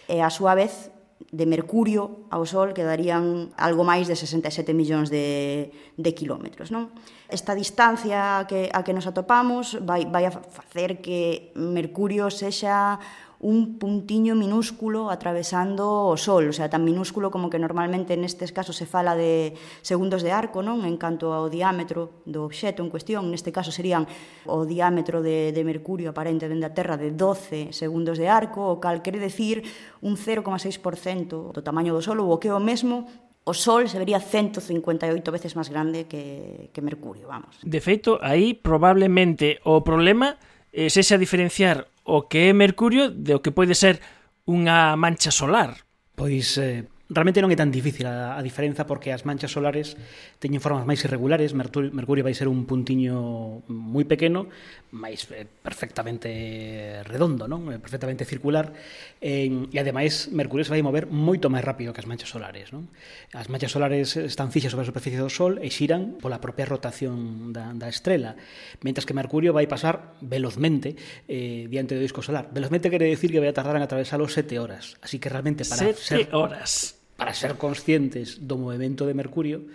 e a súa vez de Mercurio ao Sol quedarían algo máis de 67 millóns de, de kilómetros. Non? Esta distancia a que, a que nos atopamos vai, vai a facer que Mercurio sexa un puntiño minúsculo atravesando o sol, o sea, tan minúsculo como que normalmente nestes casos se fala de segundos de arco, non? En canto ao diámetro do obxeto en cuestión, neste caso serían o diámetro de, de Mercurio aparente dende a Terra de 12 segundos de arco, o cal quere decir un 0,6% do tamaño do Sol, o que é o mesmo o Sol se vería 158 veces máis grande que, que Mercurio, vamos. De feito, aí probablemente o problema eh, sexa diferenciar o que é Mercurio de o que pode ser unha mancha solar. Pois eh, Realmente non é tan difícil a, a diferenza porque as manchas solares teñen formas máis irregulares, Mercurio, Mercurio vai ser un puntiño moi pequeno, máis eh, perfectamente redondo, non? Eh, perfectamente circular, eh, e ademais Mercurio se vai mover moito máis rápido que as manchas solares. Non? As manchas solares están fixas sobre a superficie do Sol e xiran pola propia rotación da, da estrela, mentras que Mercurio vai pasar velozmente eh, diante do disco solar. Velozmente quere decir que vai a tardar en atravesalo sete horas, así que realmente para sete ser... horas para ser conscientes do movimento de Mercurio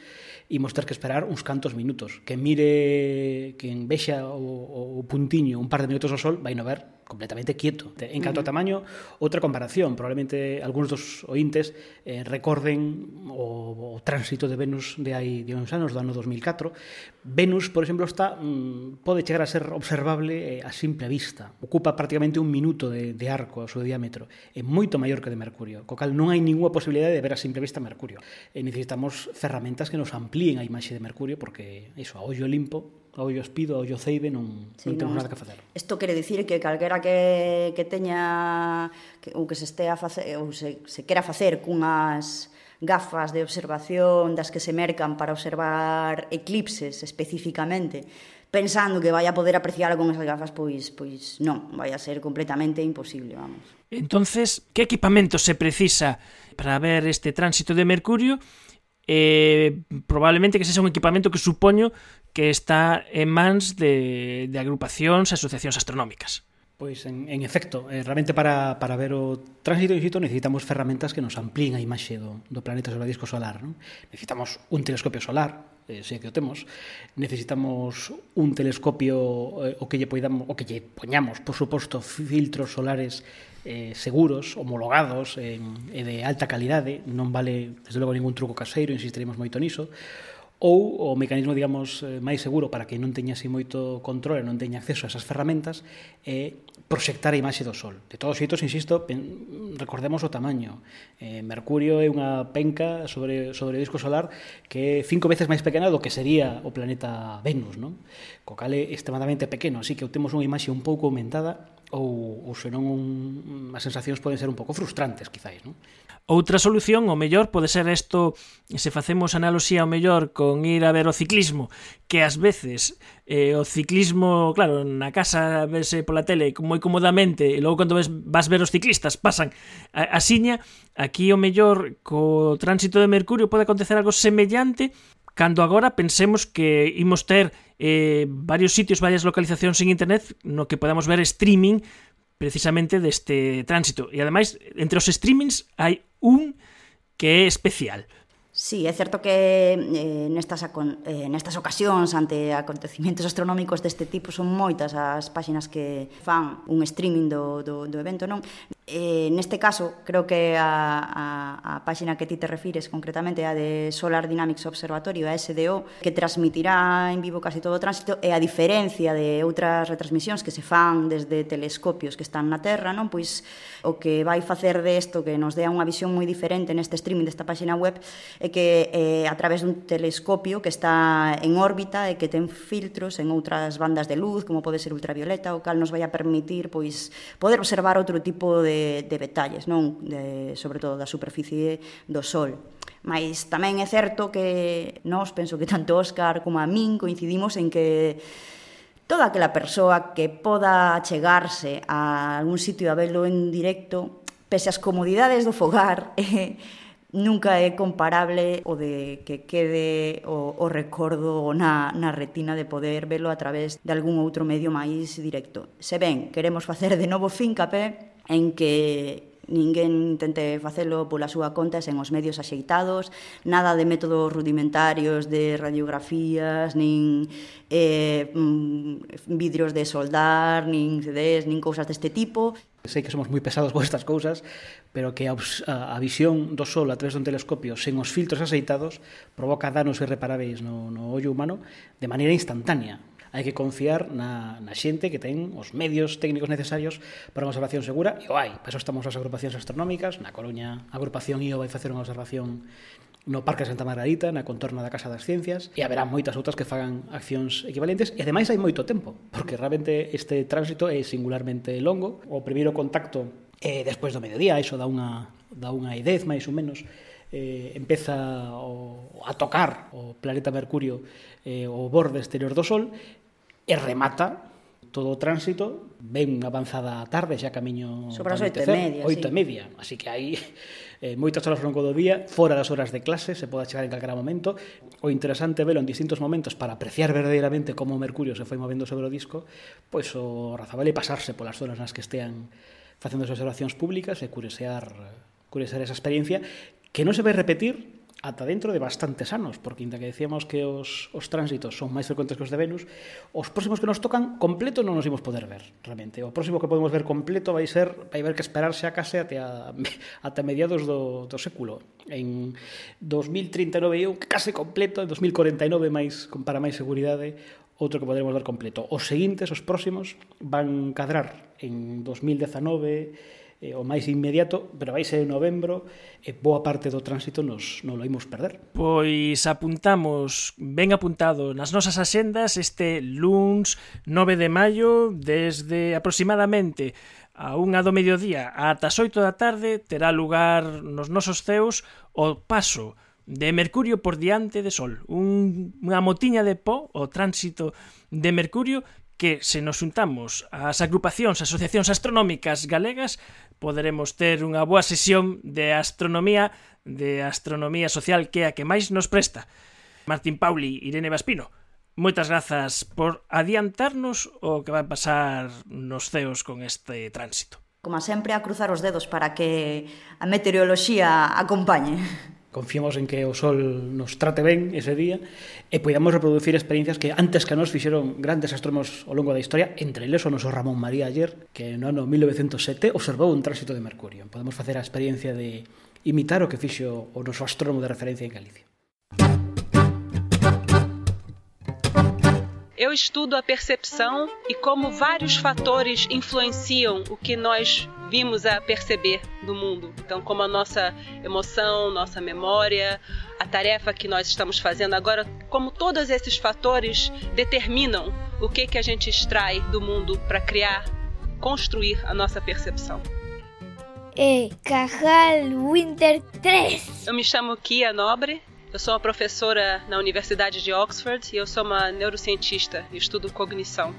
imos ter que esperar uns cantos minutos. Que mire, que vexa o, o puntiño un par de minutos ao sol vai no ver completamente quieto, en canto uh -huh. a tamaño, outra comparación, probablemente algúns dos ointes eh, recorden o, o tránsito de Venus de hai de uns anos, do ano 2004. Venus, por exemplo, está mm, pode chegar a ser observable eh, a simple vista. Ocupa prácticamente un minuto de, de arco o seu diámetro. É moito maior que de Mercurio, co cal non hai ninguna posibilidade de ver a simple vista Mercurio. E necesitamos ferramentas que nos amplíen a imaxe de Mercurio porque, iso, a ollo limpo, ao Iospido, ao ceibe, non, sí, non temos no, nada que facer. Isto quere dicir que calquera que, que teña que, ou que se estea a facer ou se, se quera facer cunhas gafas de observación das que se mercan para observar eclipses especificamente, pensando que vai a poder apreciar con esas gafas, pois pois non, vai a ser completamente imposible, vamos. Entonces, que equipamento se precisa para ver este tránsito de Mercurio? eh, probablemente que sexa un equipamento que supoño que está en mans de, de agrupacións e asociacións astronómicas. Pois en, en efecto, eh, realmente para, para ver o tránsito insisto necesitamos ferramentas que nos amplíen a imaxe do, do planeta sobre o disco solar. Non? Necesitamos un telescopio solar, eh, se que o temos, necesitamos un telescopio eh, o que lle poidamos, o que lle poñamos, por suposto, filtros solares eh, seguros, homologados eh, e de alta calidade, non vale desde logo ningún truco caseiro, insistiremos moito niso ou o mecanismo, digamos, eh, máis seguro para que non teña así moito control e non teña acceso a esas ferramentas é proxectar a imaxe do Sol. De todos xeitos, insisto, recordemos o tamaño. Eh, Mercurio é unha penca sobre, sobre o disco solar que é cinco veces máis pequena do que sería o planeta Venus, non? Co cal é extremadamente pequeno, así que temos unha imaxe un pouco aumentada ou, ou senón un, as sensacións poden ser un pouco frustrantes, quizáis, non? Outra solución, o mellor, pode ser isto, se facemos analoxía ao mellor con ir a ver o ciclismo, que ás veces eh, o ciclismo, claro, na casa vese pola tele moi comodamente, e logo cando ves, vas ver os ciclistas pasan a, a siña, aquí o mellor co tránsito de Mercurio pode acontecer algo semellante, cando agora pensemos que imos ter eh, varios sitios, varias localizacións en internet no que podamos ver streaming precisamente deste tránsito. E ademais, entre os streamings hai un que é especial. Sí, é certo que eh, nestas, eh, nestas ocasións ante acontecimentos astronómicos deste tipo son moitas as páxinas que fan un streaming do, do, do evento, non? Eh, neste caso, creo que a, a, a páxina que ti te refires concretamente é a de Solar Dynamics Observatorio, a SDO, que transmitirá en vivo casi todo o tránsito, e a diferencia de outras retransmisións que se fan desde telescopios que están na Terra, non? Pois o que vai facer de isto que nos dea unha visión moi diferente neste streaming desta páxina web é que eh, a través dun telescopio que está en órbita e que ten filtros en outras bandas de luz, como pode ser ultravioleta, o cal nos vai a permitir pois poder observar outro tipo de de, de detalles, non? De, sobre todo da superficie do sol. Mas tamén é certo que nós, penso que tanto Óscar como a min coincidimos en que toda aquela persoa que poda chegarse a algún sitio a velo en directo, pese as comodidades do fogar, eh, nunca é comparable o de que quede o, o recordo na, na retina de poder velo a través de algún outro medio máis directo. Se ben, queremos facer de novo fincapé en que ninguén intente facelo pola súa conta sen os medios axeitados, nada de métodos rudimentarios de radiografías, nin eh, mm, vidrios de soldar, nin CDs, nin cousas deste tipo. Sei que somos moi pesados con estas cousas, pero que a, a, visión do Sol a través dun telescopio sen os filtros axeitados provoca danos irreparáveis no, no ollo humano de maneira instantánea hai que confiar na, na xente que ten os medios técnicos necesarios para unha observación segura, e o hai. Para eso estamos as agrupacións astronómicas, na Coruña, a agrupación IO vai facer unha observación no Parque Santa Margarita, na contorna da Casa das Ciencias, e haberá moitas outras que fagan accións equivalentes, e ademais hai moito tempo, porque realmente este tránsito é singularmente longo. O primeiro contacto é despois do mediodía, iso dá unha, dá unha idez, máis ou menos, eh, empeza o, a tocar o planeta Mercurio eh, o borde exterior do Sol e remata todo o tránsito ben avanzada a tarde, xa camiño sobre as oito e media, oito sí. e media, así que hai eh, moitas horas longo do día, fora das horas de clase, se pode chegar en calquera momento. O interesante velo en distintos momentos para apreciar verdadeiramente como Mercurio se foi movendo sobre o disco, pois o razabale pasarse polas zonas nas que estean facendo as observacións públicas e curiosear, curiosear esa experiencia que non se vai repetir ata dentro de bastantes anos, porque inda que decíamos que os, os tránsitos son máis frecuentes que os de Venus, os próximos que nos tocan completo non nos imos poder ver, realmente. O próximo que podemos ver completo vai ser vai haber que esperarse a case até, a, até mediados do, do século. En 2039 un case completo, en 2049 máis para máis seguridade, outro que poderemos ver completo. Os seguintes, os próximos, van cadrar en 2019, eh, o máis inmediato, pero vai ser en novembro, e boa parte do tránsito nos non lo imos perder. Pois apuntamos, ben apuntado, nas nosas axendas este luns 9 de maio, desde aproximadamente a unha do mediodía ata as 8 da tarde, terá lugar nos nosos ceus o paso de Mercurio por diante de Sol. Un, unha motiña de pó, o tránsito de Mercurio, que se nos juntamos ás agrupacións, asociacións astronómicas galegas, poderemos ter unha boa sesión de astronomía, de astronomía social que é a que máis nos presta. Martín Pauli, Irene Vaspino, moitas grazas por adiantarnos o que vai pasar nos ceos con este tránsito. Como sempre, a cruzar os dedos para que a meteoroloxía acompañe confiemos en que o sol nos trate ben ese día e podamos reproducir experiencias que antes que nos fixeron grandes astrónomos ao longo da historia, entre eles o noso Ramón María ayer, que no ano 1907 observou un tránsito de Mercurio. Podemos facer a experiencia de imitar o que fixo o noso astrónomo de referencia en Galicia. Eu estudo a percepção e como vários fatores influenciam o que nós vimos a perceber do mundo. Então, como a nossa emoção, nossa memória, a tarefa que nós estamos fazendo agora, como todos esses fatores determinam o que, que a gente extrai do mundo para criar, construir a nossa percepção. E Cajal Winter 3. Eu me chamo Kia Nobre, eu sou uma professora na Universidade de Oxford e eu sou uma neurocientista, estudo cognição.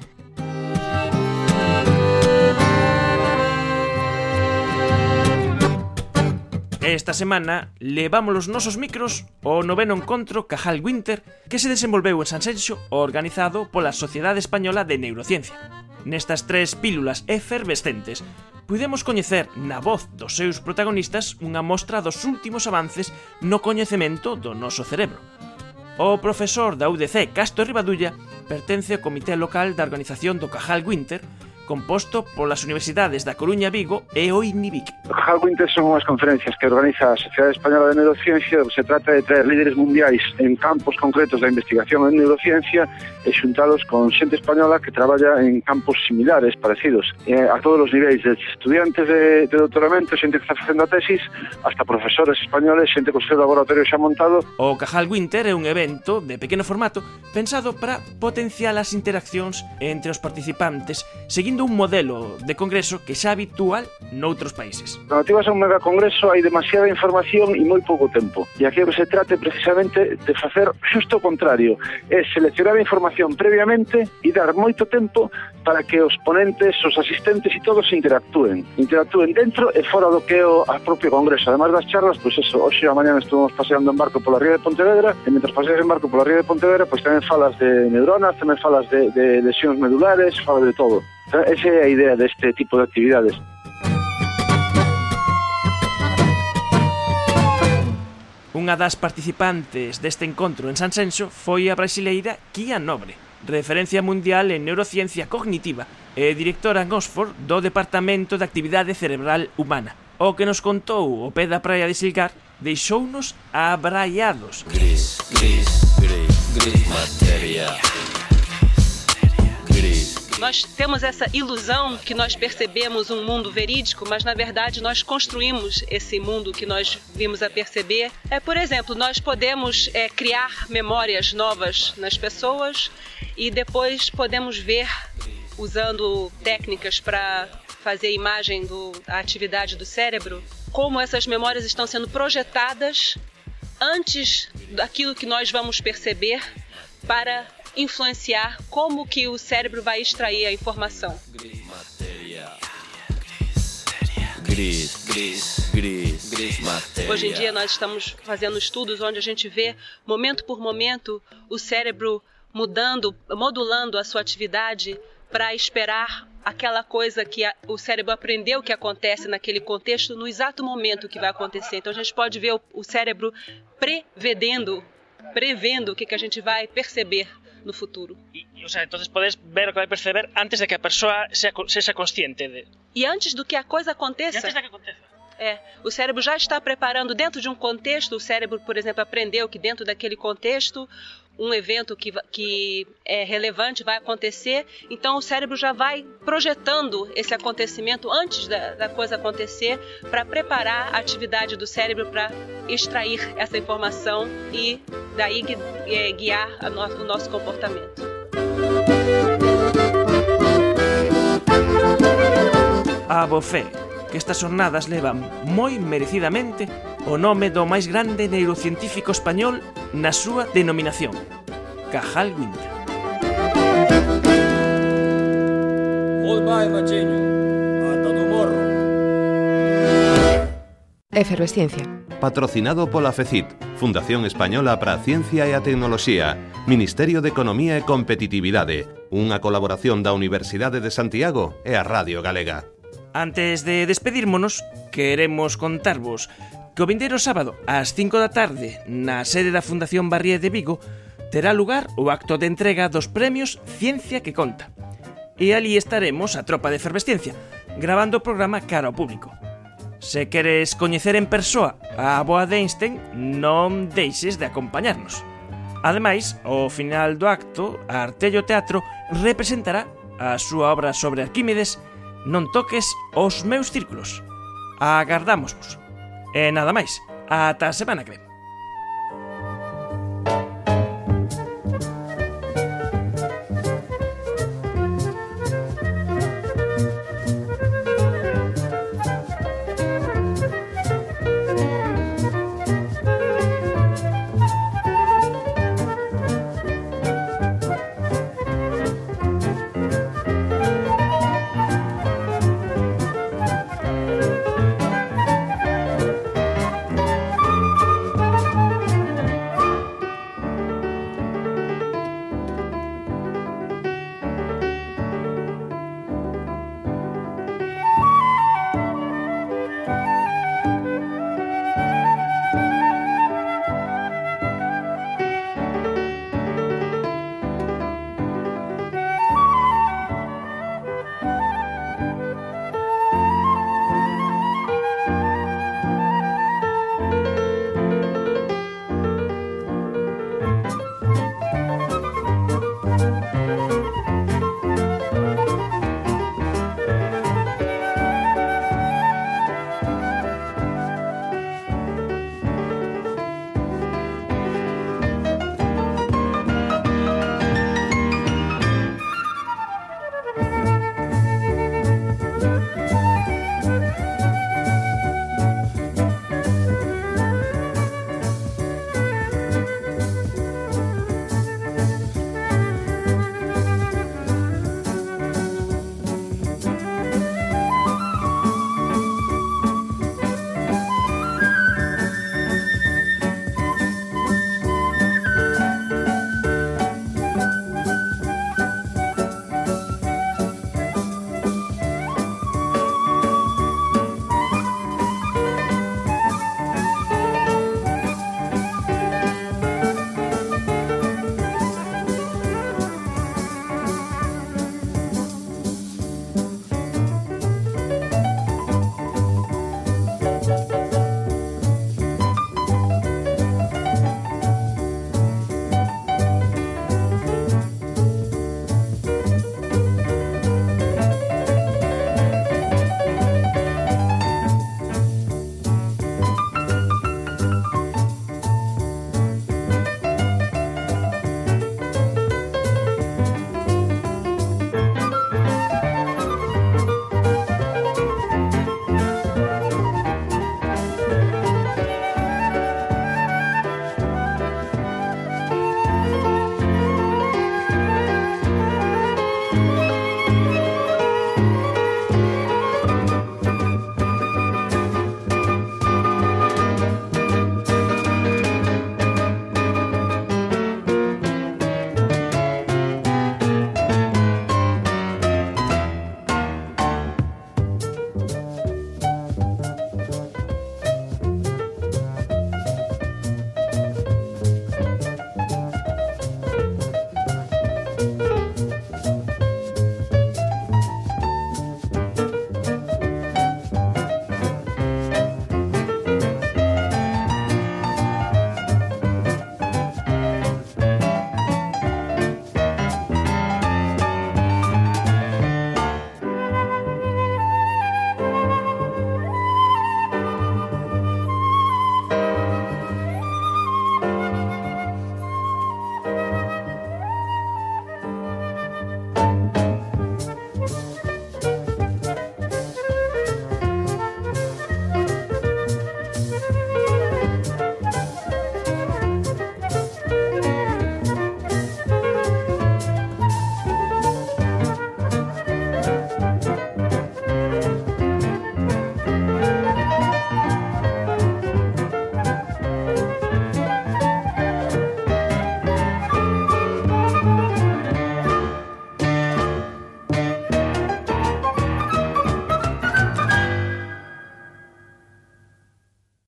Esta semana levamos os nosos micros ao noveno encontro Cajal Winter que se desenvolveu en Sanxenxo organizado pola Sociedade Española de Neurociencia. Nestas tres pílulas efervescentes pudemos coñecer na voz dos seus protagonistas unha mostra dos últimos avances no coñecemento do noso cerebro. O profesor da UDC Castro Ribadulla pertence ao comité local da organización do Cajal Winter composto polas universidades da Coruña, Vigo e o INIVIC. Halvinte son unhas conferencias que organiza a Sociedade Española de Neurociencia, se trata de traer líderes mundiais en campos concretos da investigación en neurociencia e xuntalos con xente española que traballa en campos similares, parecidos, eh, a todos os niveis, de estudiantes de, de doutoramento, xente que está facendo a tesis, hasta profesores españoles, xente con seu laboratorio xa montado. O Cajal Winter é un evento de pequeno formato pensado para potenciar as interaccións entre os participantes, seguindo un modelo de congreso que xa habitual noutros países. Cando ti vas a un megacongreso hai demasiada información e moi pouco tempo. E aquí se trate precisamente de facer xusto o contrario, é seleccionar a información previamente e dar moito tempo para que os ponentes, os asistentes e todos interactúen. Interactúen dentro e fora do que é o propio congreso. Ademais das charlas, pois eso, hoxe a mañana estuvimos paseando en barco pola ría de Pontevedra e mentre paseas en barco pola ría de Pontevedra, pois tamén falas de neuronas, tamén falas de, de lesións medulares, fala de todo. Ah, esa é a idea deste tipo de actividades. Unha das participantes deste encontro en San Senso foi a brasileira Kia Nobre, referencia mundial en neurociencia cognitiva e directora en Oxford do Departamento de Actividade Cerebral Humana. O que nos contou o pé da praia de Silgar deixounos abraiados. Gris, gris, gris, gris, materia. Nós temos essa ilusão que nós percebemos um mundo verídico, mas na verdade nós construímos esse mundo que nós vimos a perceber. É, por exemplo, nós podemos é, criar memórias novas nas pessoas e depois podemos ver, usando técnicas para fazer imagem do, da atividade do cérebro, como essas memórias estão sendo projetadas antes daquilo que nós vamos perceber para influenciar como que o cérebro vai extrair a informação. Gris, gris, gris, gris, matéria. Hoje em dia nós estamos fazendo estudos onde a gente vê momento por momento o cérebro mudando, modulando a sua atividade para esperar aquela coisa que a, o cérebro aprendeu que acontece naquele contexto no exato momento que vai acontecer. Então a gente pode ver o, o cérebro prevedendo, prevendo o que, que a gente vai perceber no futuro. E, o sea, entonces podes ver o que vai perceber antes de que a persoa sea, sexa consciente de... E antes do que a coisa aconteça. E antes de que aconteça. É, o cérebro já está preparando dentro de um contexto, o cérebro, por exemplo, aprendeu que dentro daquele contexto um evento que, que é relevante vai acontecer, então o cérebro já vai projetando esse acontecimento antes da, da coisa acontecer para preparar a atividade do cérebro para extrair essa informação e daí guiar no, o nosso comportamento. A bofé que estas xornadas levan moi merecidamente o nome do máis grande neurocientífico español na súa denominación, Cajal Winter. Goodbye, machiño. Ata do morro. Efervesciencia. Patrocinado pola FECIT, Fundación Española para a Ciencia e a Tecnoloxía, Ministerio de Economía e Competitividade, unha colaboración da Universidade de Santiago e a Radio Galega. Antes de despedirmonos, queremos contarvos que o vindeiro sábado ás 5 da tarde na sede da Fundación Barrié de Vigo terá lugar o acto de entrega dos premios Ciencia que Conta. E ali estaremos a tropa de efervesciencia, grabando o programa cara ao público. Se queres coñecer en persoa a boa de Einstein, non deixes de acompañarnos. Ademais, ao final do acto, Artello Teatro representará a súa obra sobre Arquímedes non toques os meus círculos. Agardámosvos. E nada máis, ata a semana que ven.